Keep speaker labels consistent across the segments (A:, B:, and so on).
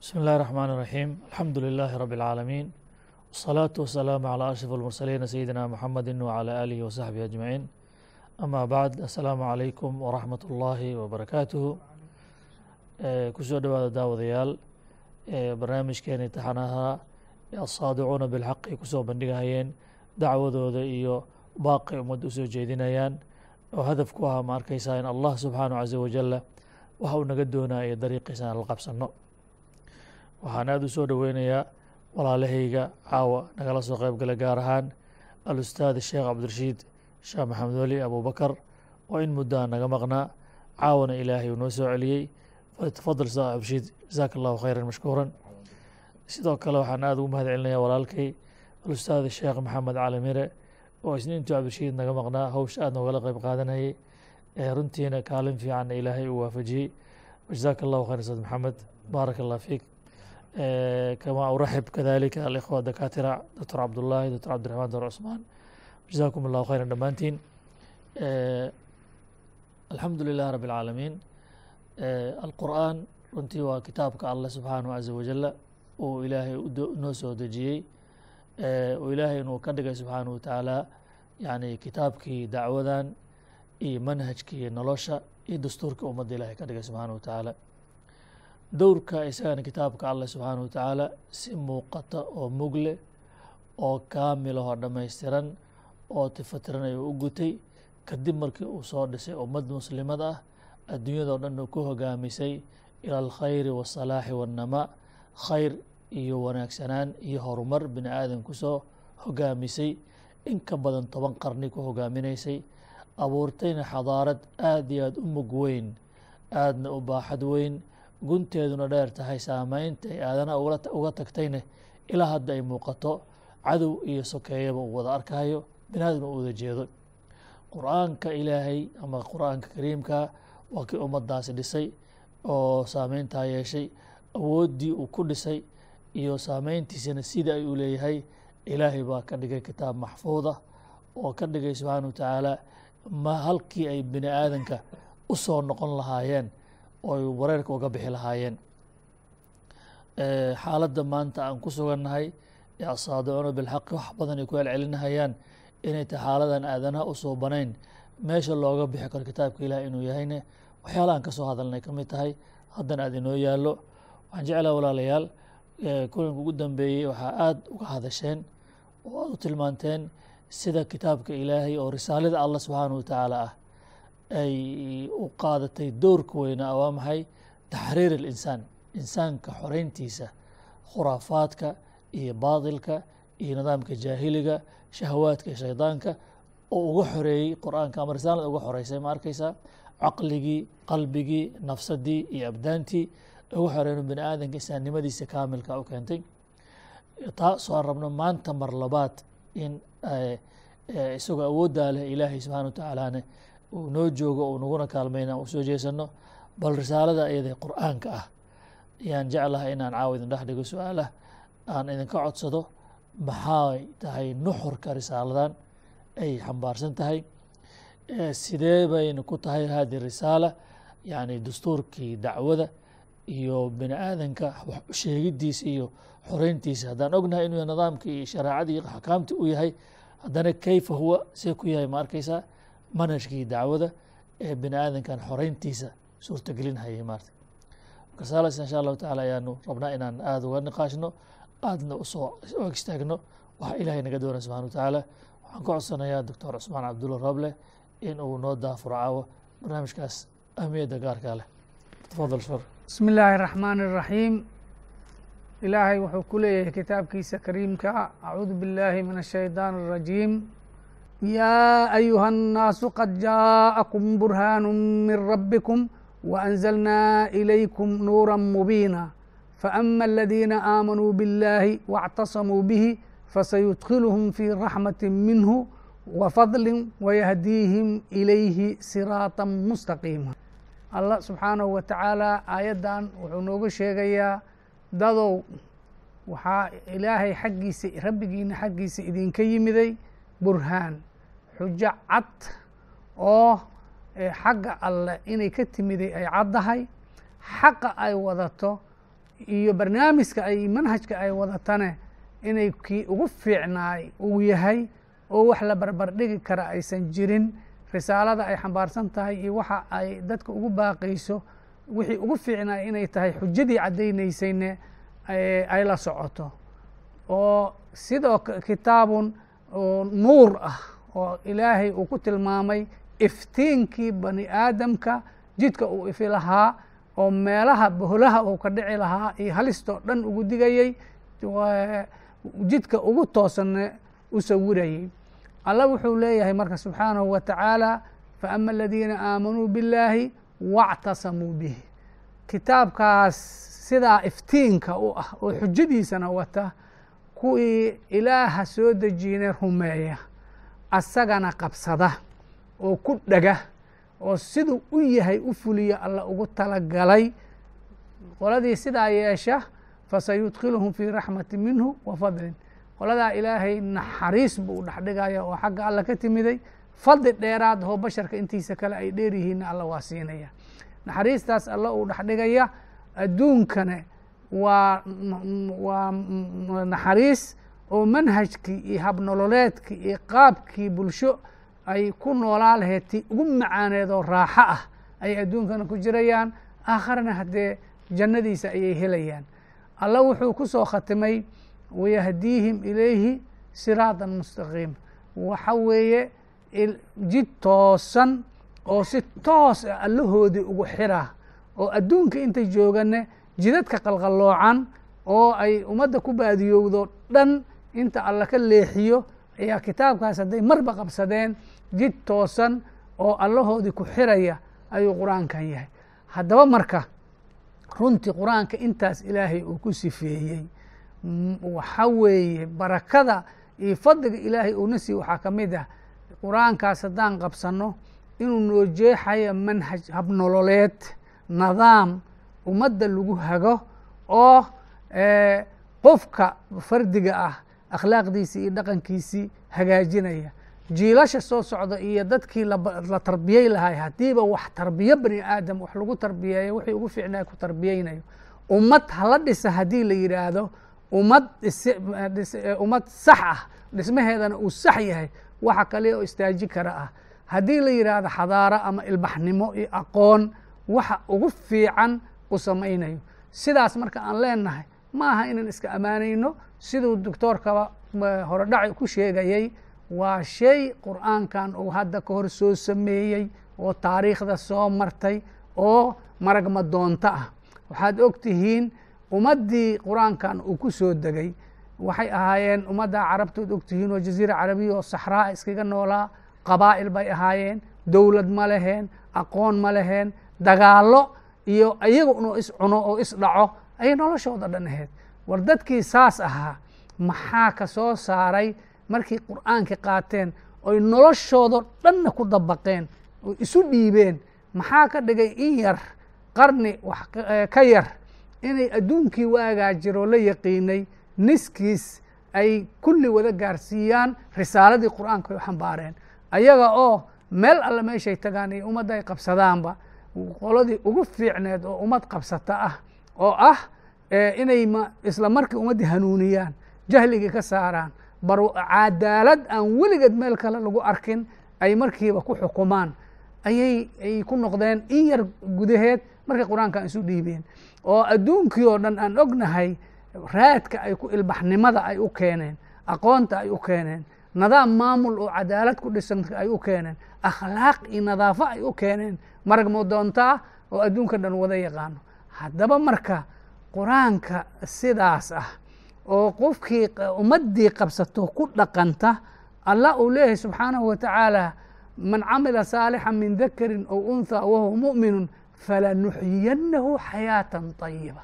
A: bismi اllahi الرحmn الرaحيم alxamdu لilaahi rab العaalamiin والصalaaةu wasalaamu عlى أشhrف اlmursaliina sayidina mxamedi wعlى alihi وsaxbihi أجmaعiin ama bacd asalaamu عalaykum wraxmat اllahi wbarakaatuhu kusoo dhowaada daawadayaal barnaamijkeeni taxanaha asaadicuuna bilxaq ay kusoo bandhigahayeen dacwadooda iyo baaqi ummadda usoo jeedinayaan oo hadaf ku aha ma arkaysaa in allah subxaanaه caza wajala waxa uu naga doonaya waxaan aada u soo dhoweynayaa walaalahayga caawa nagala soo qeyb gala gaar ahaan alustaad sheekh cabdirashiid sheekh maxamed weli abubakar oo in muddo aan naga maqnaa caawana ilaahay uu noo soo celiyey. Tafadal sheekh cabdirashiid jasaaka allahu khayran mashkuuran. Sidoo kale waxaan aada ugu mahad celinayaa walaalkay alustaad sheekh maxamed cali mire oo isna intuu cabdirashiid naga maqnaa hawsha aad noogala qeyb qaadanayay runtiina kaalin fiicanna ilaahay uu waafajiyey. Jasaaka allahu khayr ustaad maxamed. Baaraka allah fiik kama uraxib kadalika alikhwa dakatira doctor cabdullaahi doctor cabdiraxmaan doctor cusmaan jazakum allahu khayran dhammaantiin alxamdu lilah rabi اlcaalamiin alqur'aan runtii waa kitaabka allah subxaanahu caza wajala uu ilaahay noo soo dejiyey. Uu ilaahay inuu ka dhigay subxaanahu watacaala yani kitaabkii dacwadan iyo manhajkii nolosha iyo dastuurkii ummadda ilahay ka dhigay subxaanahu watacaala dowrka isagana kitaabka allah subxaanahu watacaala si muuqata oo mugle oo kaamilahoo dhammaystiran oo tifatiran ayuu u gutay. Kadib markii uu soo dhisay ummad muslimad ah adduunyadao dhan uu ku hogaamisay ila alkhayri wasalaaxi waannamaa khayr iyo wanaagsanaan iyo horumar bini aadan ku soo hogaamisay. In ka badan toban qarni ku hogaaminaysay. Abuurtayna xadaarad aada iyo aada u mug weyn aadna u baaxad weyn gunteeduna dheer tahay saameynta ay aadana uga tagtayna ilaa hadda ay muuqato cadow iyo sokeeyaba uu wada arkayo binaadamna u wada jeedo. Qur'aanka ilaahay ama qur'aanka kariimka waa kii ummaddaasi dhisay oo saameyntaa yeeshay awooddii uu ku dhisay iyo saameyntiisana sida ay u leeyahay ilaahay baa ka dhigay kitaab maxfuuda oo ka dhigay subxaana wa tacaala ma halkii ay bini aadanka u soo noqon lahaayeen oo ay wareerka uga bixi lahaayeen. Xaaladda maanta aan ku sugannahay ee asaadicuuna bilxaqi wax badan ay ku celcelinahayaan inay tahay xaaladan aadanaha u suubanayn meesha looga bixi karo kitaabka ilaah inuu yahayne waxyaalahan ka soo hadalnay ka mid tahay haddana aad inoo yaallo. Waxaan jeclaha walaalayaal kulanka ugu dambeeyey waxaa aada uga hadasheen oo aada u tilmaanteen sida kitaabka ilaahay oo risaalada allah subxaanahu watacaala ah ay u qaadatay dowrka weynaa waa maxay taxriir alinsaan insaanka xoreyntiisa khuraafaadka iyo baadilka iyo nidaamka jaahiliga shahawaadka shaydaanka oo uga xoreeyey qur'aanka ama risaalada uga xoreysay ma arkaysaa? Caqligii qalbigii nafsadii iyo abdaantii uga xoreyn bini aadanka insaannimadiisa kaamilka u keentay. Taasoo aan rabno maanta mar labaad in isagoo awooddaa leh ilaahay subxana wa tacaalane uu noo joogo uu naguna kaalmayna u soo jeesano bal risaalada iyada qur'aanka ah. Ayaan jeclahay inaan caawa idin dhex dhigo su'aalah aan idinka codsado maxay tahay nuxurka risaaladan ay xambaarsan tahay? Sidee bayna ku tahay hadi risaala yani dastuurkii dacwada iyo bini aadanka sheegidiisa iyo xoreyntiisa? Haddaan ognahay inuu nidaamkii iyo shareecadii iyo axkaamtii u yahay haddana kayfa huwa? See ku yahay ma arkaysaa manhajkii dacwada ee bini aadankan xoreyntiisa suurtagelinhayay maarta. Markasalas insha allahu tacala ayaanu rabnaa inaan aada uga niqaashno aadna u soo og istaagno waxa ilaahay naga doona subxana wa tacaala. Waxaan ka codsanayaa doctor cusmaan cabdulla rable in uu noo daafuro caawo barnaamijkaas ahmiyadda gaarkaa leh. Tafadal shar
B: bismi illaahi araxmaan araxiim ilaahay wuxuu ku leeyahay kitaabkiisa kariimka. Acuudu billaahi min ashaydaani arajiim يا أيها الناس قد جاءكم برهان من ربكم وأنزلنا إليكم نورا مبينا فأما الذين آمنوا بالله واعتصموا به فسيدخلهم في رحمة منه وفضل ويهديهم إليه صراطا مستقيما الله سبحانه وتعالى آيadan wuxuu nooga sheegayaa dadow waxaa ilaahay xaggiisa rabbigiina xaggiisa idinka yimiday burhaan xujo cad oo xagga alleh inay ka timiday ay caddahay xaqa ay wadato iyo barnaamijka ay manhajka ay wadatane inay kii ugu fiicnaay uu yahay oo wax la barbar dhigi kara aysan jirin risaalada ay xambaarsan tahay iyo waxa ay dadka ugu baaqayso wixii ugu fiicnaay inay tahay xujadii caddaynaysayne ay la socoto. Oo sidoo kitaabun nuur ah oo ilaahay uu ku tilmaamay iftiinkii bani aadamka jidka uu ifi lahaa oo meelaha boholaha uu ka dhici lahaa iyo halistoo dhan ugu digayey jidka ugu toosanne u sawirayey allah wuxuu leeyahay marka subxaanahu wa tacaala faama aladiina aamanuu biاllaahi waاctasamuu bihi. Kitaabkaas sidaa iftiinka u ah oo xujadiisana wata kuwii ilaaha soo dejiine rumeeya asagana qabsada oo ku dhega oo siduu u yahay u fuliya alla ugu talagalay qoladii sidaa yeesha fasayudkhiluhum fii raxmati minhu wa fadlin. Qoladaa ilaahay naxariis buu u dhexdhigaya oo xagga alla ka timiday. Fadli dheeraad oo basharka intiisa kale ay dheer yihiinna alla waa siinaya. Naxariistaas alla uu dhexdhigaya adduunkane waa waa naxariis oo manhajkii iyo habnololeedkii iyo qaabkii bulsho ay ku noolaa lahayd ti ugu macaaneed oo raaxo ah ayay adduunkana ku jirayaan aakharna haddee jannadiisa ayay helayaan. Alla wuxuu ku soo khatimay wayahdiihim ilayhi siraatan mustaqiima waxa weeye jid toosan oo si toos ah allahoodii ugu xira oo adduunka intay jooganne jidadka qalqalloocan oo ay ummadda ku baadiyowdo dhan inta alla ka leexiyo ayaa kitaabkaas hadday marba qabsadeen jid toosan oo allahoodii ku xiraya ayuu qur'aankan yahay. Haddaba marka runtii qur'aanka intaas ilaahay uu ku sifeeyey. Waxa weeye barakada iyo fadliga ilaahay uuna siiye waxaa ka mid ah qur'aankaas haddaan qabsanno inuu noo jeexayo manhaj habnololeed nidaam ummadda lagu hago oo qofka fardiga ah akhlaaqdiisii iyo dhaqankiisii hagaajinaya. Jiilasha soo socda iyo dadkii la tarbiyey lahay haddiiba wax tarbiyo bani aadam wax lagu tarbiyeeyo wixii ugu fiicnaa ku tarbiyeynayo ummad hala dhisa haddii la yidhaahdo ummad ummad sax ah dhismaheedana uu sax yahay waxa kale oo istaaji kara ah. Haddii la yidhaahdo xadaaro ama ilbaxnimo iyo aqoon waxa ugu fiican u samaynayo. Sidaas marka aan leenahay ma aha inaan iska ammaanayno siduu doctoorkaba horedhaci ku sheegayey waa shay qur'aankan uu hadda ka hor soo sameeyey oo taariikhda soo martay oo maragma doonto ah. Waxaad og tihiin ummaddii qur'aankan uu ku soo degay waxay ahaayeen ummadda carabtood og tihiin oo jaziira carabiya oo saxraa iskaga noolaa qabaa'il bay ahaayeen dowlad ma leheen aqoon ma leheen dagaallo iyo iyaga inuu is cuno oo is dhaco ayay noloshooda dhan ahayd. War dadkii saas ahaa maxaa ka soo saaray markay qur'aankii qaateen oy noloshooda dhanna ku dabaqeen oo isu dhiibeen? Maxaa ka dhigay in yar qarni wax ka yar inay adduunkii waagaa jiroo la yaqiinay niskiis ay kulli wada gaarsiiyaan risaaladii qur'aanka ay xambaareen? Ayaga oo meel alle meeshay tagaan iyo ummadda ay qabsadaanba qoladii ugu fiicneed oo ummad qabsata ah oo ah inay isla markii ummaddii hanuuniyaan jahligii ka saaraan bar cadaalad aan weligeed meel kale lagu arkin ay markiiba ku xukumaan ayay ay ku noqdeen in yar gudaheed markay qur'aankan isu dhiibeen. Oo adduunkii oo dhan aan ognahay raadka ay ku ilbaxnimada ay u keeneen aqoonta ay u keeneen nidaam maamul oo cadaalad ku dhisan ay u keeneen akhlaaq iyo nadaafo ay u keeneen marag modoonto ah oo adduunka dhan wada yaqaano haddaba marka qur'aanka sidaas ah oo qofkii ummaddii qabsato ku dhaqanta allah uu leeyahay subxaanahu wa tacaala man camila saalixan min dakarin ow unthaa wahuwa mu'minun falanuxyiyannahu xayaatan طayiba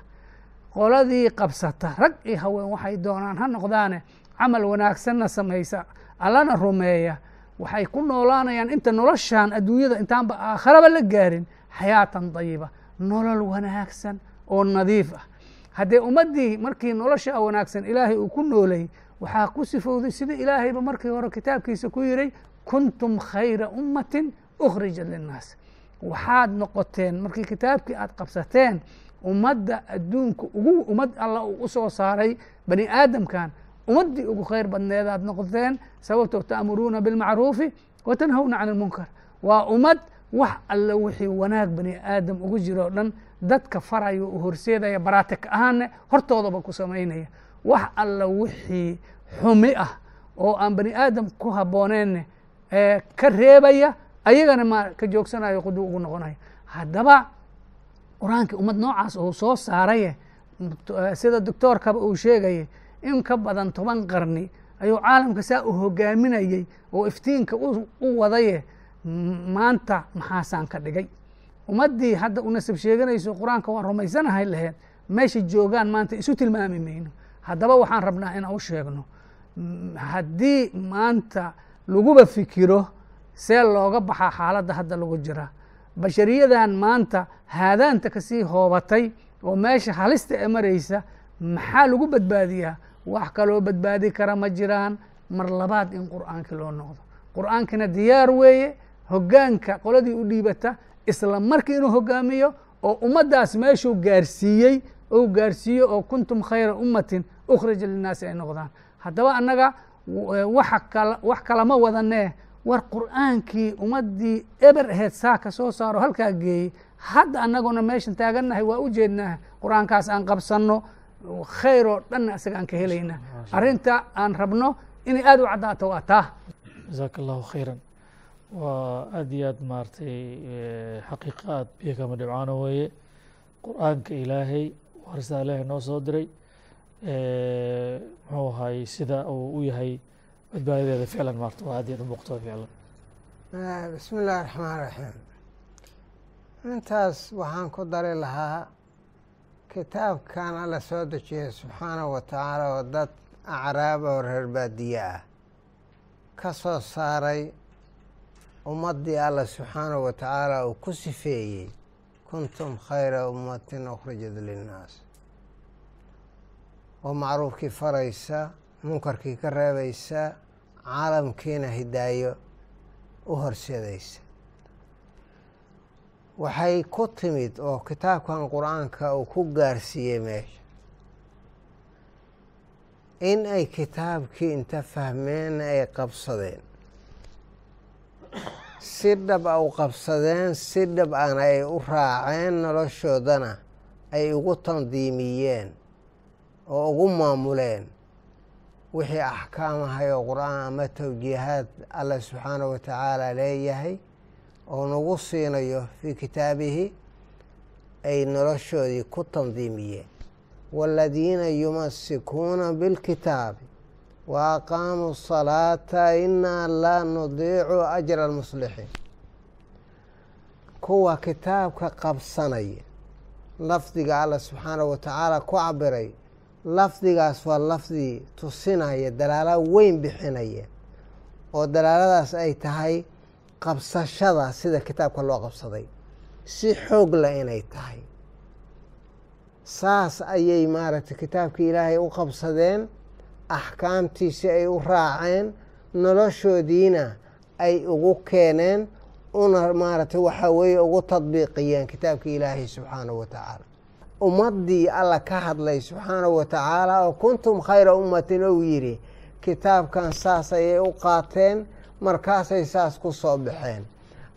B: qoladii qabsata rag iyo haween waxay doonaan ha noqdaane camal wanaagsanna samaysa allana rumeeya waxay ku noolaanayaan inta noloshan adduunyada intaanba aakharaba la gaarin xayaatan dayiba nolol wanaagsan oo nadiif ah. Haddee ummaddii markii nolosha wanaagsan ilaahay uu ku noolayy waxaa ku sifowday sida ilaahayba markii hore kitaabkiisa ku yiray kuntum khayra ummatin ukhrijat linnaas. Waxaad noqoteen markii kitaabkii aad qabsateen ummadda adduunka ugu ummad alla uu u soo saaray bani aadamkan ummaddii ugu khayr badneedaad noqoteen sababtoo ta'muruuna bilmacruufi wa tanhawna can ilmunkar waa ummad wax alla wixii wanaag bani aadam ugu jiro o dhan dadka farayo u horseedaya baraatik ahaanne hortoodaba ku samaynaya. Wax alla wixii xumi ah oo aan bani aadam ku habbooneenna ee ka reebaya ayagana ma ka joogsanayo quduu ugu noqonayo haddaba qur'aankii ummad noocaas uu soo saaraye sida doctoorkaba uu sheegayay in ka badan toban qarni ayuu caalamka saa u hogaaminayey oo iftiinka u wadaye maanta maxaasaan ka dhigay. Ummaddii hadda u nasab sheeganayso qur'aanka waan rumaysanahay laheyd meesha joogaan maanta isu tilmaami mayno. Haddaba waxaan rabnaa inaan u sheegno haddii maanta laguba fikiro see looga baxaa xaaladda hadda lagu jira. Bashariyadan maanta haadaanta ka sii hoobatay oo meesha halista ee maraysa maxaa lagu badbaadiyaa? Wax kaloo badbaadi kara ma jiraan. Mar labaad in qur'aankii loo noqdo. Qur'aankina diyaar weeye hoggaanka qoladii u dhiibata isla markii inuu hogaamiyo oo ummaddaas meeshuu gaarsiiyey ou gaarsiiyo oo kuntum khayra ummatin ukhrija linnaasi ay noqdaan. Haddaba annaga wax kalama wadanee war qur'aankii ummaddii eber aheyd saa ka soo saaro halkaa geeyey. Hadda annaguna meeshan taagannahay waa u jeednaa qur'aankaas aan qabsanno khayr oo dhanna isagaan ka helayna. Arrinta aan rabno inay aada u caddaato waa taa.
A: Jasaaka allahu khayran waa aad iyo aad maaragtay xaqiiqa aad biyo kama dhibcaano weeye. Qur'aanka ilaahay waa risaa ilaahay noo soo diray muxuu ahaay sida uu u yahay badbaadadeeda ficlan maarta. Waa aad iyo aad u ficlan.
C: Bismi illahi raxmaan raxiim intaas waxaan ku dari lahaa kitaabkan alla soo dejiyay subxaanahu wa tacaala oo dad acraab oo reer baadiye ah ka soo saaray ummaddii alla subxaanahu wa tacaala uu ku sifeeyey kuntum khayra ummatin ukhrijat linnaas. Oo macruufkii faraysa munkarkii ka reebaysa caalamkiina hidaayo u horseedaysa. Waxay ku timid oo kitaabkan qur'aanka uu ku gaarsiiyey meesha. In ay kitaabkii inta fahmeen ay qabsadeen si dhab a u qabsadeen si dhab ana ay u raaceen noloshoodana ay ugu tandiimiyeen oo ugu maamuleen. Wixii axkaamahay oo qur'aan ama tawjiihaad allah subxaanahu wa tacaala leeyahay oo nagu siinayo fii kitaabihi ay noloshoodii ku tandiimiyeen. Waaladiina yumasikuuna bilkitaabi aqaamuu salaata inaa laa nudiicu ajra almuslixiin kuwa kitaabka qabsanaya lafdiga allah subxaanahu wa tacaala ku cabiray lafdigaas waa lafdi tusinaya dalaala weyn bixinaya oo dalaaladaas ay tahay qabsashada sida kitaabka loo qabsaday. Si xoog leh inay tahay. Saas ayay maaragtay kitaabkii ilaahay u qabsadeen axkaamtiisi ay u raaceen noloshoodiina ay ugu keeneen una maaragtay waxaa weeye ugu tadbiiqiyeen kitaabkii ilaahay subxaanahu wa tacaala. Ummaddii alla ka hadlay subxaanahu wa tacaala oo kuntum khayra ummatin ou yidhi kitaabkan saas ayay u qaateen markaasay saas ku soo baxeen.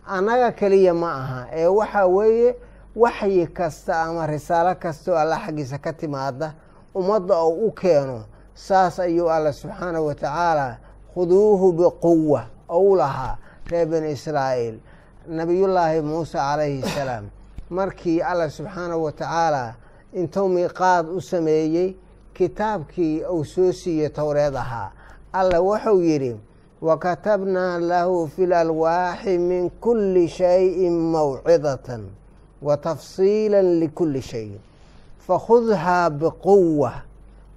C: Annaga keliya ma aha ee waxaa weeye waxyi kasta ama risaalo kasta oo alla xaggiisa ka timaada ummadda oo u keeno saas ayuu alla subxaanahu wa tacaala khuduuhu biquwa oo u lahaa reer bani israa'iil. Nabiyullaahi muuse calayhi salaam. Markii alla subxaanahu wa tacaala intuu miiqaad u sameeyey kitaabkii uu soo siiyey towreed ahaa alla wuxuu yidhi wakatabnaa lahu fi lalwaaxi min kulli shayin mawcidatan wa tafsiila likulli shayin. Fakhudhaa biquwa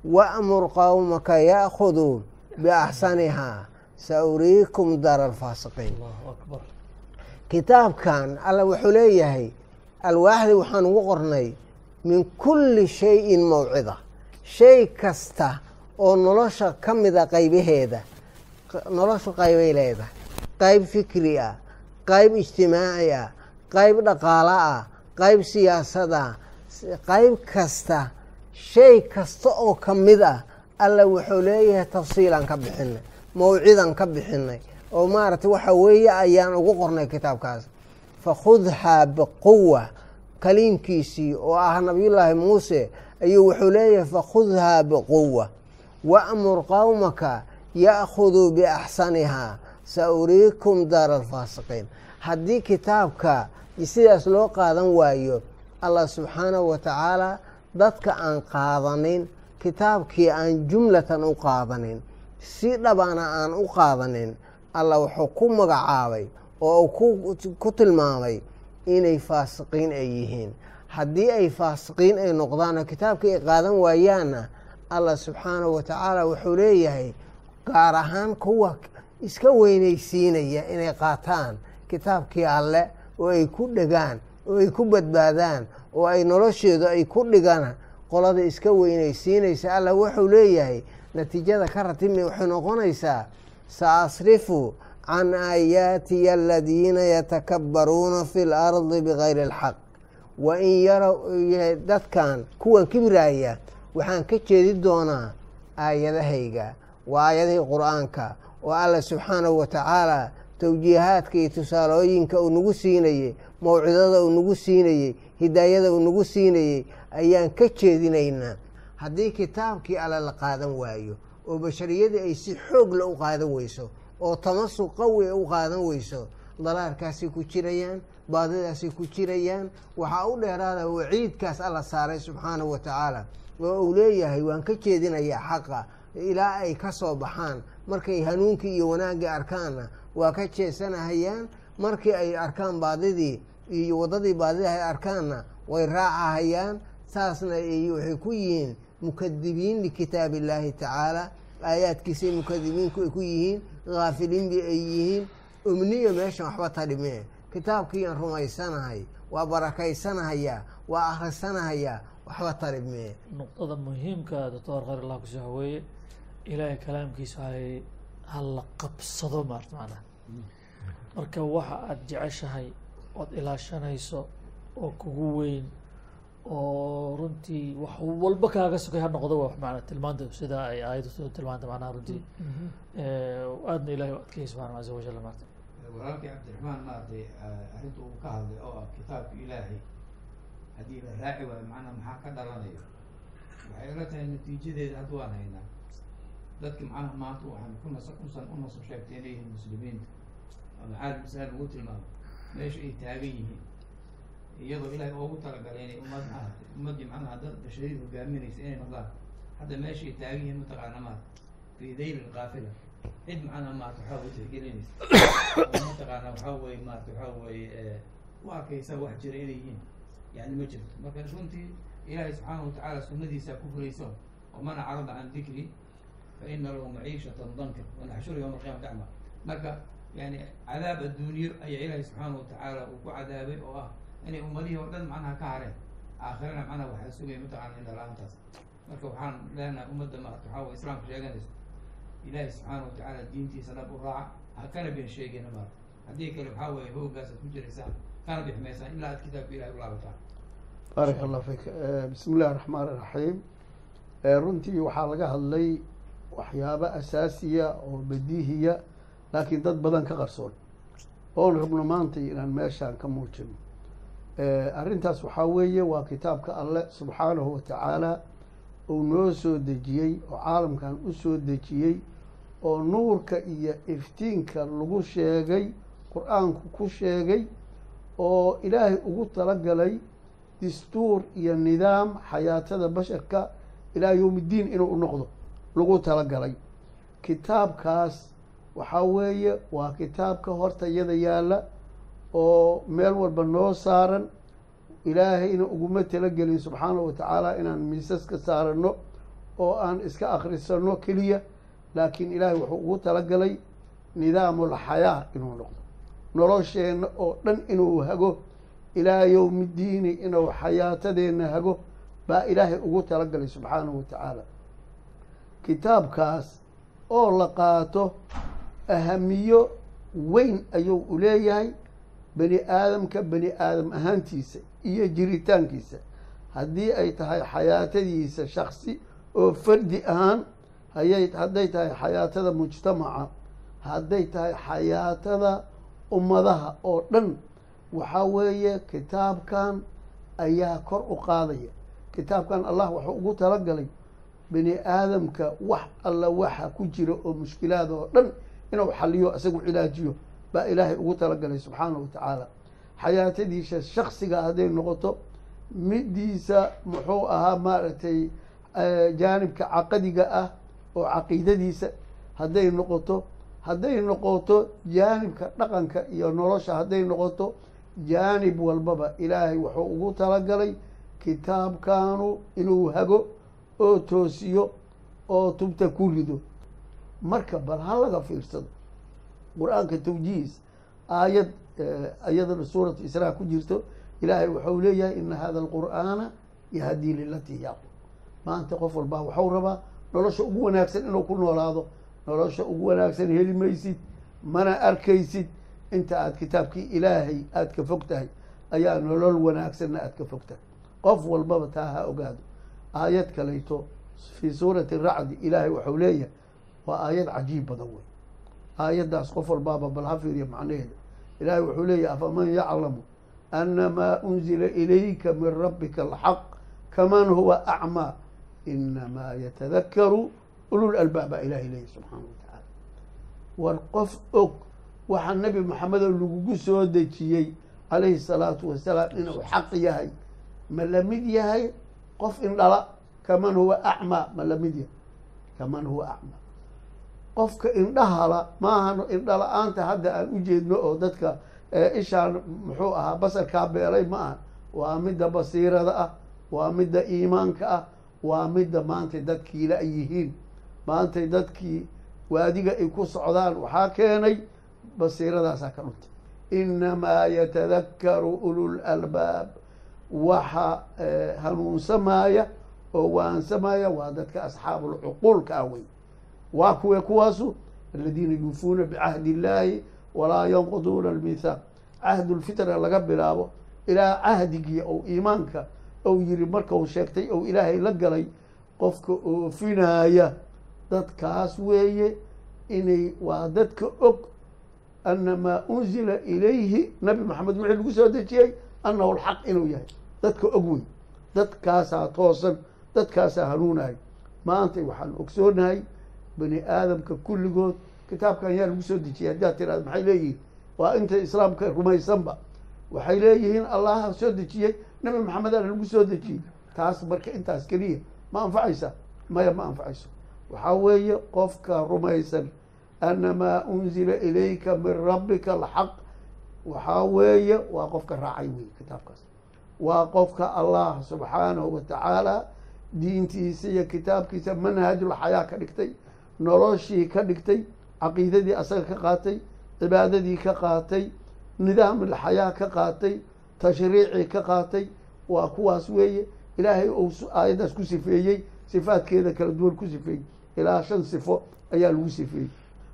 C: waamur qowmaka ya'khuduu biaxsanihaa sa uriikum dara alfaasiqiin kitaabkan alla wuxuu leeyahay alwaaxdii waxaan ugu qornay min kulli shayin mawcida shay kasta oo nolosha ka mida qaybaheeda noloshu qaybay leedahay qayb fikri ah qayb ijtimaaci ah qayb dhaqaalo ah qayb siyaasad ah qayb kasta shay kasta oo ka mid ah alla wuxuu leeyahay tafsiilaan ka bixinay mawcidan ka bixinay oo maaragtay waxa weeye ayaan ugu qornay kitaabkaas. Fakhudhaa biquwa kaliimkiisii oo ah nabiyullaahi muuse ayuu wuxuu leeyahay fakhudhaa biquwa waamur qowmaka ya'khuduu biaxsanihaa sa uriikum daara alfaasiqiin haddii kitaabka sidaas loo qaadan waayo allah subxaanahu wa tacaala dadka aan qaadanin kitaabkii aan jumlatan u qaadanin si dhabana aan u qaadanin allah wuxuu ku magacaabay oo uu ku tilmaamay inay faasiqiin ay yihiin. Haddii ay faasiqiin ay noqdaanoo kitaabkii ay qaadan waayaanna allah subxaanahu wa tacaala wuxuu leeyahay gaar ahaan kuwa iska weynaysiinaya inay qaataan kitaabkii alle oo ay ku dhegaan oo ay ku badbaadaan oo ay nolosheedu ay ku dhigaan qolada iska weynaysiinaysa allah wuxuu leeyahay natiijada ka ratimi waxay noqonaysaa sa asrifu can aayaatiya aladiina yatakabbaruuna fi lardi bigayri alxaq. Wa in yarow dadkan kuwan kibiraaya waxaan ka jeedi doonaa aayadahayga waa aayadahii qur'aanka oo allah subxaanahu wa tacaala towjiihaadka iyo tusaalooyinka uu nagu siinayey mawcidada uu nagu siinayey hidaayada uu nagu siinayey ayaan ka jeedinaynaa. Haddii kitaabkii alle la qaadan waayo oo bashariyadii ay si xoogla u qaadan weyso oo tamasuq qawi u qaadan weyso dalaarkaasay ku jirayaan baadidaasay ku jirayaan waxaa u dheeraada waciidkaas alla saaray subxaanahu wa tacaala oo uu leeyahay waan ka jeedinayaa xaqa ilaa ay ka soo baxaan markay hanuunkii iyo wanaaggii arkaanna waa ka jeesanahayaan markii ay arkaan baadidii iyo waddadii baadida ay arkaanna way raacahayaan. Saasna waxay ku yihiin mukadibiin likitaab illaahi tacaala. Aayaadkiisay mukadibiinku ay ku yihiin haafiliinbi ay yihiin. Umniya meeshan waxba tadhimee kitaabkiiyaan rumaysanahay waa barakaysanahaya waa akhrisanahayaa waxba tadhimee
A: nuqdada muhiimka doctor khayr allah kusi waxa weeye ilaahay kalaamkiisa waxay hala qabsado macnaha. Marka waxa aada jeceshahay ood ilaashanayso oo kugu weyn oo runtii wax walba kaaga sokay ha noqdo wa mana tilmaanta sida ay aayaddu soo tilmaanta macnaha runtii. Aadna ilahay u adkayay subxana caza wajal maarta.
D: Walaalkii cabdiraxmaan maaragtay arrinta uu ka hadlay oo ah kitaabka ilaahay. Haddii la raaci waayo macnaha maxaa ka dhalanayo? Waxay ila tahay natiijadeeda hadda waan haynaa dadki macnaha maanta waxaan ku nas usan u nasab sheegtay inay yihiin muslimiinta ama caad masaal ugu tilmaamo meesha ay taagan yihiin iyadoo ilaahay oogu talagalay inay ummad maaragtay ummaddii macnaha dad bashariyad hogaaminaysa inay noqdaan hadda meesha ay taagan yihiin mataqaana maarata fi dayl alqaafila cid macnaha maarata waxaa way tixgelinaysa oo mataqaana waxaa weye maarata waxaa weeye u arkaysa wax jira inay yihiin yani ma jirto marka runtii ilaahay subxaanahu watacaala sunadiisa ku fulayso waman acrada can dikri fa ina lahu maciishatan danka wanaxshuru yawma alqiyama dacma marka yani cadaab adduunyo ayaa ilaahay subxaanahu watacaala uu ku cadaabay oo ah inay ummadihii oo dhan macnaha ka hareen aakhirana macnaha waxaa sugaya mataqaana indha la'aantaas marka waxaan leenahay ummadda maarata waxaa way islaamka sheeganayso ilaahay subxaana watacaala diintiisa dhab u raaca ha kana been sheegina maarata haddii kale waxaa weeye hoogaasaad ku jiraysaan kana bixmaysaan ilaa aad kitaabka ilahay u
E: baarak allah fik bismi illahi raxmaan iraxiim runtii waxaa laga hadlay waxyaabo asaasiya oo badiihiya laakiin dad badan ka qarsoon. Oon rabno maanta inaan meeshaan ka muujino arrintaas waxaa weeye waa kitaabka alle subxaanahu watacaala uu noo soo dejiyey oo caalamkan u soo dejiyey oo nuurka iyo iftiinka lagu sheegay qur'aanku ku sheegay oo ilaahay ugu talagalay dastuur iyo nidaam xayaatada basharka ilaa yowmiddiin inuu u noqdo lagu talagalay. Kitaabkaas waxaa weeye waa kitaabka horta iyada yaalla oo meel walba noo saaran. Ilaahayna uguma talagelin subxaanahu wa tacaala inaan miisaska saarano oo aan iska akhrisano keliya. Laakiin ilaahay wuxuu ugu talagalay nidaamulxayaa inuu noqdo. Nolosheenna oo dhan inuu hago. Ilaa yowmi ddiini inuu xayaatadeenna hago. Baa ilaahay ugu talagalay subxaanahu wa tacaala kitaabkaas oo la qaato ahamiyo weyn ayuu u leeyahay bani aadamka bani aadam ahaantiisa iyo jiritaankiisa. Haddii ay tahay xayaatadiisa shaksi oo fardi ahaan hayay hadday tahay xayaatada mujtamaca hadday tahay xayaatada ummadaha oo dhan waxaa weeye kitaabkan ayaa kor u qaadaya. Kitaabkan allah wuxuu ugu talagalay bani aadamka wax alla waxa ku jira oo mushkilaada oo dhan inuu xaliyo isagu cilaajiyo baa ilaahay ugu talagalay subxaanahu wa tacaala. Xayaatadiisa shaksiga hadday noqoto midiisa muxuu ahaa maaragtay jaanibka caqadiga ah oo caqiidadiisa hadday noqoto hadday noqoto jaanibka dhaqanka iyo nolosha hadday noqoto jaanib walbaba ilaahay wuxuu ugu talagalay kitaabkaanu inuu hago oo toosiyo oo tubta ku rido. Marka bal ha laga fiirsado. Qur'aanka tawjiis aayad ayadana suuratu israa ku jirto ilaahay wuxuu leeyahay ina hada alqur'aana yahdii lilatii yaqu maanta qof walbaa waxuu rabaa nolosha ugu wanaagsan inuu ku noolaado nolosha ugu wanaagsan heli maysid mana arkaysid. Inta aad kitaabkii ilaahay aad ka fog tahay ayaa nolol wanaagsanna aad ka fog tahay qof walbaba taa ha ogaado aayad kalayto fii suurati racdi ilaahay waxau leeyahay waa aayad cajiib badan wey aayaddaas qof walbaaba bal ha fiiriya macnaheeda ilaahay wuxuu leeyahay afaman yaclamu ana maa unzila ilayka min rabbika alxaq kaman huwa acmaa inamaa yatadakaru ulul albaab baa ilaahay leeyahy subxaana wa tacaala war qof og waxaa nebi maxamedo lagugu soo dejiyey calayhi salaatu wasalaam inuu xaq yahay ma la yahay qof indhala kaman huwa acmaa ma la mid yahay. Kaman huwa acmaa qofka indhahala maahan indhala-aanta hadda aan u jeedno oo dadka ishaan muxuu ahaa basarkaa beelay ma aha. Waa midda basiirada ah waa midda iimaanka ah waa midda maantay dadkii la yihiin. Maantay dadkii waadiga ay ku socdaan waxaa keenay basiiradaasaa ka dhuntay inamaa yatadakaru ulul albaab waxa hanuunsamaya oo waansamaya waa dadka asxaabulcuquulka ah wey. Waa kuwe kuwaasu aladiina yuufuuna bicahdi illaahi walaa yanquduuna almithaaq cahdulfitra laga bilaabo ilaa cahdigii ou iimaanka ou yiri markau sheegtay ou ilaahay la galay qofka oofinaya dadkaas weeye inay waa dadka og ana maa unzila ilayhi nabi maxamed wixii lagu soo dejiyey? Annahu lxaq inuu yahay dadka og wey dadkaasaa toosan dadkaasaa hanuunahay. Maantay waxaan ogsoonahay bani aadamka kulligood kitaabkan yaa lagu soo dejiyay haddaad tiraada maxay leeyihiin? Waa inta islaamka rumaysanba. Waxay leeyihiin allaha soo dejiyey nabi maxamed aana lagu soo dejiyey. Taas marka intaas keliya. Ma anfacaysa? Maya ma anfacayso. Waxaa weeye qofka rumaysan ana maa unzila ilayka min rabbika alxaq. Waxaa weeye waa qofka raacay wey kitaabkaas waa qofka allah subxaanahu wa tacaala diintiisa iyo kitaabkiisa manhajulxayaa ka dhigtay noloshii ka dhigtay caqiidadii asaga ka qaatay cibaadadii ka qaatay nidaamulxayaa ka qaatay tashriicii ka qaatay. Waa kuwaas weeye ilaahay uu aayaddaas ku sifeeyey sifaadkeeda kala duwan ku sifeeyey. Ilaa shan sifo ayaa lagu sifeeyey.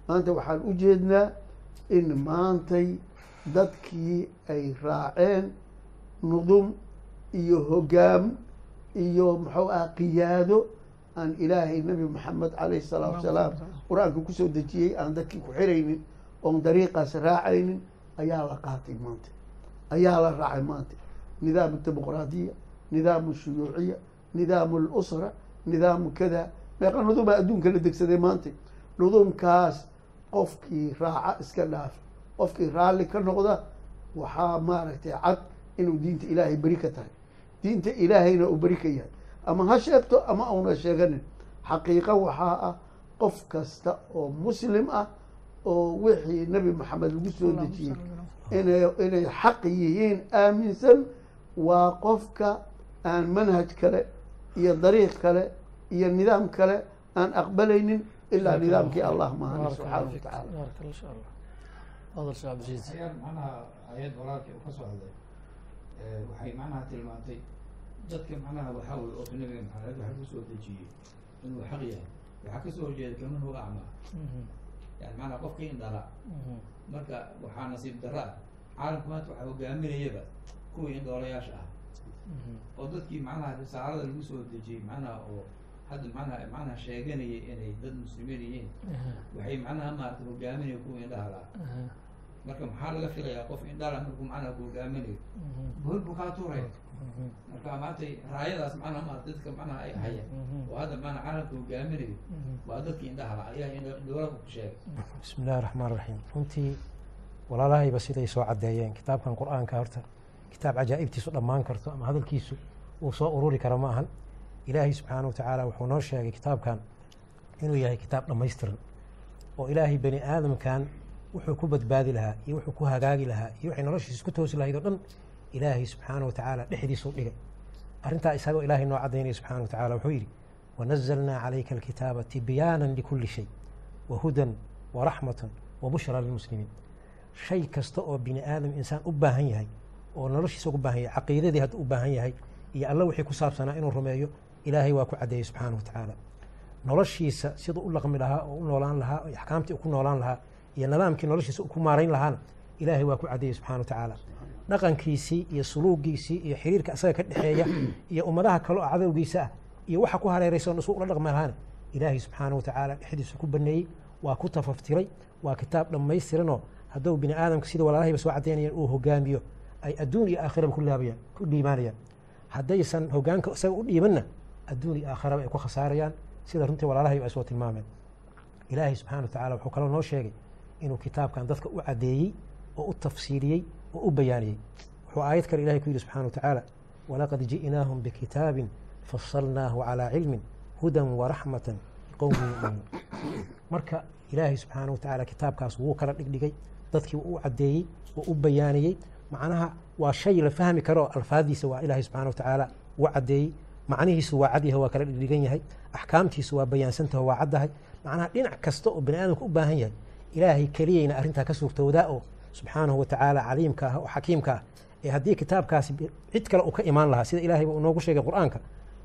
E: Maanta waxaan u jeednaa in maantay dadkii ay raaceen nudum iyo hogaam iyo muxuu ah qiyaado aan ilaahay nabi maxamed calayhi salaatu wasalaam qur'aanka ku soo dejiyey aan dadkii ku xiraynin oon dariiqaas raacaynin ayaa la qaatay maanta. Ayaa la raacay maanta. Nidaamu dimuqraadiya nidaamu shuyuuciya nidaamu lusra nidaamu kada meeqa nudumaa adduunka la degsaday maanta. Nudumkaas qofkii raaca iska dhaaf qofkii raalli ka noqda waxaa maaragtay cad inuu diinta ilaahay beri ka tahay. Diinta ilaahayna uu beri ka yahay. Ama ha sheegto ama una sheeganin. Xaqiiqa waxaa ah qof kasta oo muslim ah oo wixii nebi maxamed lagu soo dejiyey ina inay xaq yihiin aaminsan waa qofka aan manhaj kale iyo dariiq kale iyo nidaam kale aan aqbalaynin ilaa nidaamkii allah. Maahane subxaana wa tacaala
D: waxay macnaha tilmaantay dadka macnaha waxaa weye oo nabiga maxamed waxa ku soo dejiyey inuu xaq yahay waxaa kasoo horjeeda kaman huwa acmaa
A: مهم.
D: yani macnaha qofkii indhala
A: مهم.
D: marka waxaa nasiib darra ah caalamku maanta waxaa hogaaminayaba kuwii indhoolayaasha ah
A: مهم.
D: oo dadkii macnaha risaalada lagu soo dejiyey macnaha oo hadda macnaha macnaha sheeganayay inay dad muslimiin yihiin
A: أها.
D: waxay macnaha maarata hogaaminaya kuwii indhaha laha
A: أها.
D: marka maxaa laga filayaa qof in dhala markuu macnaha googaaminayo
A: mhm.
D: bohol buu kaa tuuraya
A: mhm.
D: marka maantay raayadaas macnaha ma dadka macnaha ay haya
A: mhm.
D: oo hadda macnaha calamka hogaaminayo waa dadka indhahala ayaha indhawalaku ku sheegay.
F: Bismi illahi raxmaan raxiim runtii walaalahayba siday soo caddeeyeen. Kitaabkan qur'aanka horta kitaab cajaa'ibtiisu dhammaan karto ama hadalkiisu uu soo ururi karo ma ahan. Ilaahay subxaana wa tacaala wuxuu noo sheegay kitaabkan inuu yahay kitaab dhammaystiran. Oo ilaahay bani aadamkan wuxuu ku badbaadi lahaa iyo wuxuu ku hagaagi lahaa iyo waxay noloshiisa ku toosi lahayd oo dhan ilaahay subxaana wa tacaala dhexdiisuu dhigay. Arrintaa isagoo ilaahay noo caddaynaya subxaana wa tacaala wuxuu yidhi wanazalnaa calayka alkitaaba tibyaanan likulli shay wahudan waraxmatan wabushra lilmuslimiin. Shay kasta oo bini aadam insaan u baahan yahay oo noloshiisa ugu baahan yahay caqiidadii hadduu u baahan yahay iyo alla wixii ku saabsanaa inuu rumeeyo ilaahay waa ku caddeeyey subxaana wa tacaala noloshiisa siduu u dhaqmi lahaa oo u noolaan lahaa oo axkaamtii ku noolaan lahaa iyo nidaamkii noloshiisa ku maarayn lahaana ilaahay waa ku caddeeyey subxana wa tacaala. Dhaqankiisii iyo suluugiisii iyo xiriirka asaga ka dhexeeya iyo ummadaha kale oo cadowgiisa ah iyo waxa ku hareeraysan isu ula dhaqmi lahaana ilaahay subxaana wa tacaala dhexdiisa ku baneeyey waa ku tafaftiray waa kitaab dhammaystiranoo hadduu bini aadamka sida walaalahayba soo caddaynayaan uu hogaamiyo ay adduun iyo aakhiraba ku laabayaan ku dhiibaanayaan. Haddaysan hogaanka isaga u dhiibanna adduun iyo aakhiraba ay ku khasaarayaan sida runtii walaalahayba ay soo tilmaameen. Ilaahay subxana wa tacala wuxuu kaloo noo sheegay inuu kitaabkan dadka u caddeeyey oo u tafsiiriyey oo u bayaaniyey. Wuxuu aayad kale ilahay ku yidhi subxana wa tacaala walaqad ji'naahum bikitaabin fasalnaahu calaa cilmin hudan waraxmatan liqowmin yu'minuun. Marka ilaahay subxaana wa tacaala kitaabkaas wuu kala dhigdhigay dadkii u caddeeyey wuu u bayaaniyey. Macnaha waa shay la fahmi karo alfaadiisa waa ilaahay subxana wa tacaala wuu caddeeyey macnihiisu waa cadyahay waa kala dhigdhigan yahay. Axkaamtiisu waa bayaansantaho waa caddahay macnaha dhinac kasta oo bani aadamka u baahan yahay ilaahay keliyayna arrintaa ka suurtoodaa oo subxaanahu wa tacaala caliimka ah oo xakiimka ah ee haddii kitaabkaasi cid kale uu ka imaan lahaa sida ilaahay uu noogu sheegay qur'aanka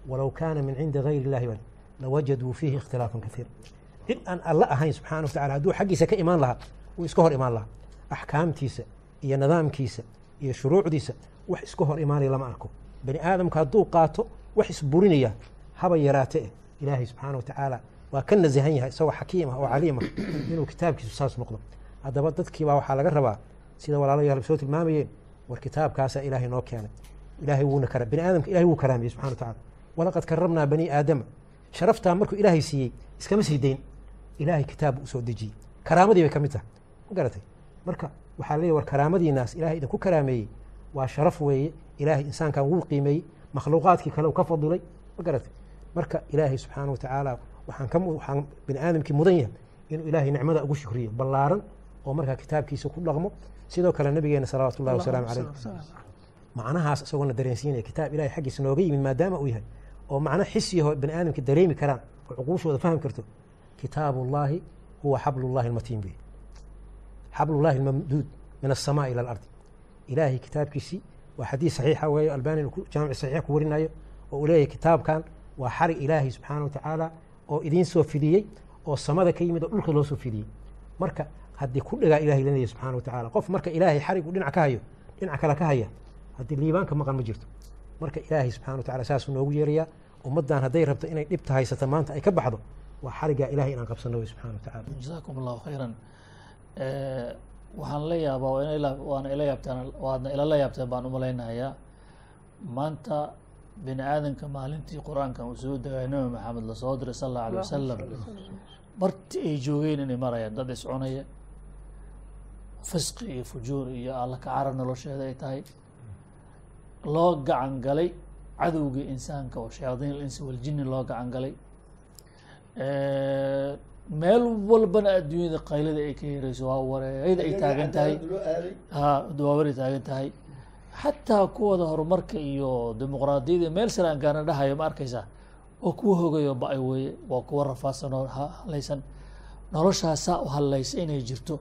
F: walow kaana min cindi gayri illahi bal lawajaduu fiihi ikhtilaafan kaiira cid aan alla ahayn subxana wa tacala hadduu xaggiisa ka imaan lahaa wuu iska hor imaan lahaa. Axkaamtiisa iyo nidaamkiisa iyo shuruucdiisa wax iska hor imaanaya lama arko. Bani aadamka hadduu qaato wax isburinaya haba yaraate eh ilaahay subxaana wa tacaala waa ka nasahan yahay isagoo xakiim ah oo caliim ah inuu kitaabkiisu saas noqdo. Haddaba dadkiibaa waxaa laga rabaa sida walaalayaal soo tilmaamayeen war kitaabkaasaa ilaahay noo keenay. Ilaahay wuuna kara bani aadamka ilahay wuu karaamiyey subxana wa walaqad karramnaa bani aadama sharaftaa markuu ilaahay siiyey iskama sii dayn ilaahay kitaab u dejiyey. Karaamadii bay ka mid tahay. Ma garatay? Marka waxaa leeyahy war karaamadiinaas ilahay idinku karaameeyey. Waa sharaf weeye. Ilaahay insaankan wuu qiimeeyey. Makhluuqaadkii kale uu ka fadilay. Ma garatay? Marka ilaahay subxaana wa tacaala waxaan bani aadamkii mudan yahay inuu ilaahay nicmada ugu shukriyo ballaaran oo markaa kitaabkiisa ku dhaqmo. Sidoo kale nabigeena salawaatu ullahi wasalaamu caleyh macnahaas isagoona dareensiinaya kitaab ilahay xaggiisa nooga yimid maadaama uu yahay oo macno xisiyaho bani aadamka dareemi karaan oo cuquushooda fahmi karto kitaabullaahi huwa xablullahi almatiin bih. Xablullahi almamduud min alsamaa ila alardi. Ilaahay kitaabkiisii waa xadiis saxiixa weeye albani jaamici saxiixa ku warinayo oo uu leeyahay kitaabkan waa xarig ilaahay subxaana wa tacaala oo idiin soo fidiyey oo samada ka yimid oo dhulka loo soo fidiyey. Marka haddii ku dhagaa ilahay lanaya subxana wa tacala qof marka ilaahay xarig uu dhinac ka hayo dhinac kale ka haya haddii liibaanka maqan ma jirto. Marka ilaahay subxana wa tacala saasuu noogu yeerayaa ummaddan hadday rabto inay dhibta haysata maanta ay ka baxdo waa xariggaa ilahay inaan qabsano wey subxana wa tacala
A: jazakum allahu khayran waxaan la yaabaa waana ila yaabtaan waadna ilala yaabteen baan umalaynayaa maanta bini aadamka maalintii qur'aankan uu soo degay nabi maxamed la soo diray sal allahu alay wasalam barti ay joogeen inay marayaan dad iscunaya fisqi iyo fujuur iyo alla ka cara nolosheeda ay tahay. Loo gacan galay cadowgii insaanka oo shayaadiin alinsi waljini loo gacan galay. Meel walbana adduunyada qaylada ay ka yareyso waa wareeyada ay taagan tahay. Ha dawaawaray taagan tahay xataa kuwada horumarka iyo dimuqraadiyada meel sare aan gaana dhahayo ma arkaysaa waa kuwa hogayo ba'ay weeye waa kuwa rafaadsan oo halaysan noloshaas saa u hadlaysa inay jirto.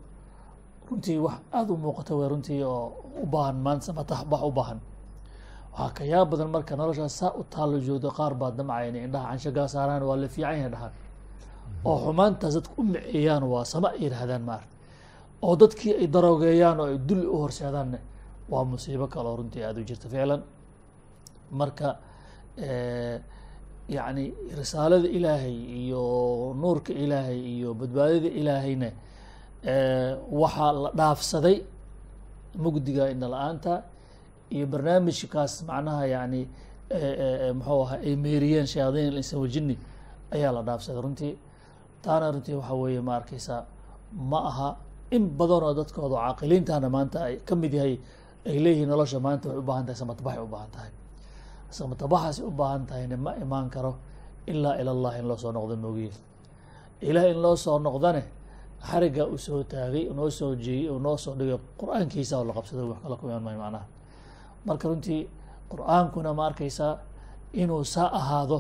A: Runtii wax aada u muuqata wey runtii oo u baahan maanta matax u baahan. Waxaa ka yaab badan marka noloshaas saa u taallo joogdo qaar baa damcaya inay indhaha canshagaa saaraan waa la fiican yahay dhahaan oo xumaantaas dadka u miceeyaan waa sama yidhaahdaan maarata oo dadkii ay daroogeeyaan oo ay dulli u horseedaanne waa musiibo kaloo runtii aada u jirta ficlan marka yacni risaalada ilaahay iyo nuurka ilaahay iyo badbaadada ilaahayna waxaa la dhaafsaday mugdiga indha la'aanta iyo barnaamijkaas macnaha yani muxuu ahaa ay meeriyeen shayaadiin insan wajini ayaa la dhaafsaday runtii. Taana runtii waxaa weeye ma arkeysaa ma aha in badan oo dadkooda caaqiliintana maanta ay ka mid yahay ay leeyihiin nolosha maanta waxay u baahan tahay samatabaxay u baahan tahay. Samatabaxaasay u baahan tahayna ma imaan karo ilaa ila allah in loo noqdo moogiye ilaah in loo soo noqdane xariga uu soo taagay noo soo jeeyey noo soo dhigay qur'aankiisa oo la qabsaday wax kala ku imaan macnaha. Marka runtii qur'aankuna ma arkaysaa inuu saa ahaado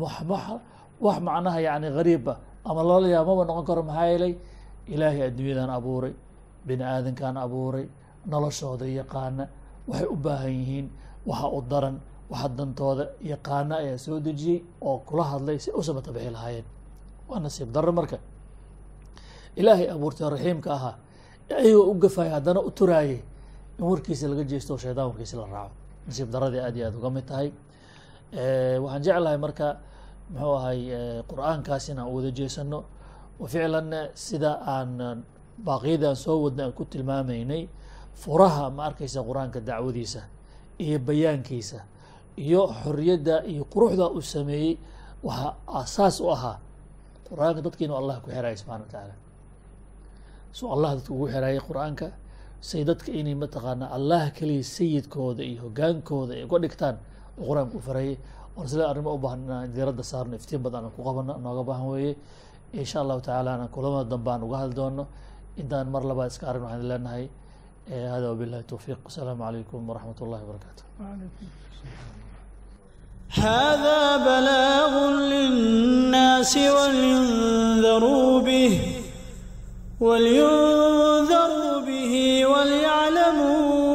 A: wax macnaha yani gariiba ama loola yaaba maba noqon karo maxaa yeelay ilaahay adduunyadan abuuray bini aadankan abuuray noloshooda yaqaana waxay u baahan yihiin waxa u daran waxa dantooda yaqaana ayaa soo dejiyey oo kula hadlay si u samata bixi lahaayeen. Waa nasiib darro marka. Ilaahay abuurtay raxiimka ahaa ayagoo u gafaya haddana u turaayay in warkiisa laga jeesto oo shaydaan la raaco. Nasiib daradii aad iyo aad uga mid tahay. Waxaan jeclahay marka muxuu ahay qur'aankaas inaan wada jeesano oo ficlanna sida aan baaqiyadaan soo wadna aan ku tilmaamaynay furaha ma arkaysa qur'aanka dacwadiisa iyo bayaankiisa iyo xoriyadda iyo quruxda uu sameeyey waxaa asaas u ahaa qur'aanka dadka inuu allah ku xiraayo subxana wa tacaala suu allah dadka ugu xiraayay qur'aanka say dadka inay mataqaanaa allah keliya sayidkooda iyo hogaankooda ay uga dhigtaan oo qur'aanka u farayay oon sida arrimo u baahan inaan diiradda saarno iftiin badan aan ku qabano nooga baahan weeye. Insha allahu tacaala aan kulamada dambe aan uga hadli doono. Intaan mar labaad iska arrin waxaan leenahay Eh, hada wbilahi towfiiq asalaamu calaykum waraxmat اllahi wbarakaatu
G: hada balaagun linnaasi walyundaruu bih walyundaruu bihi walyaclamuu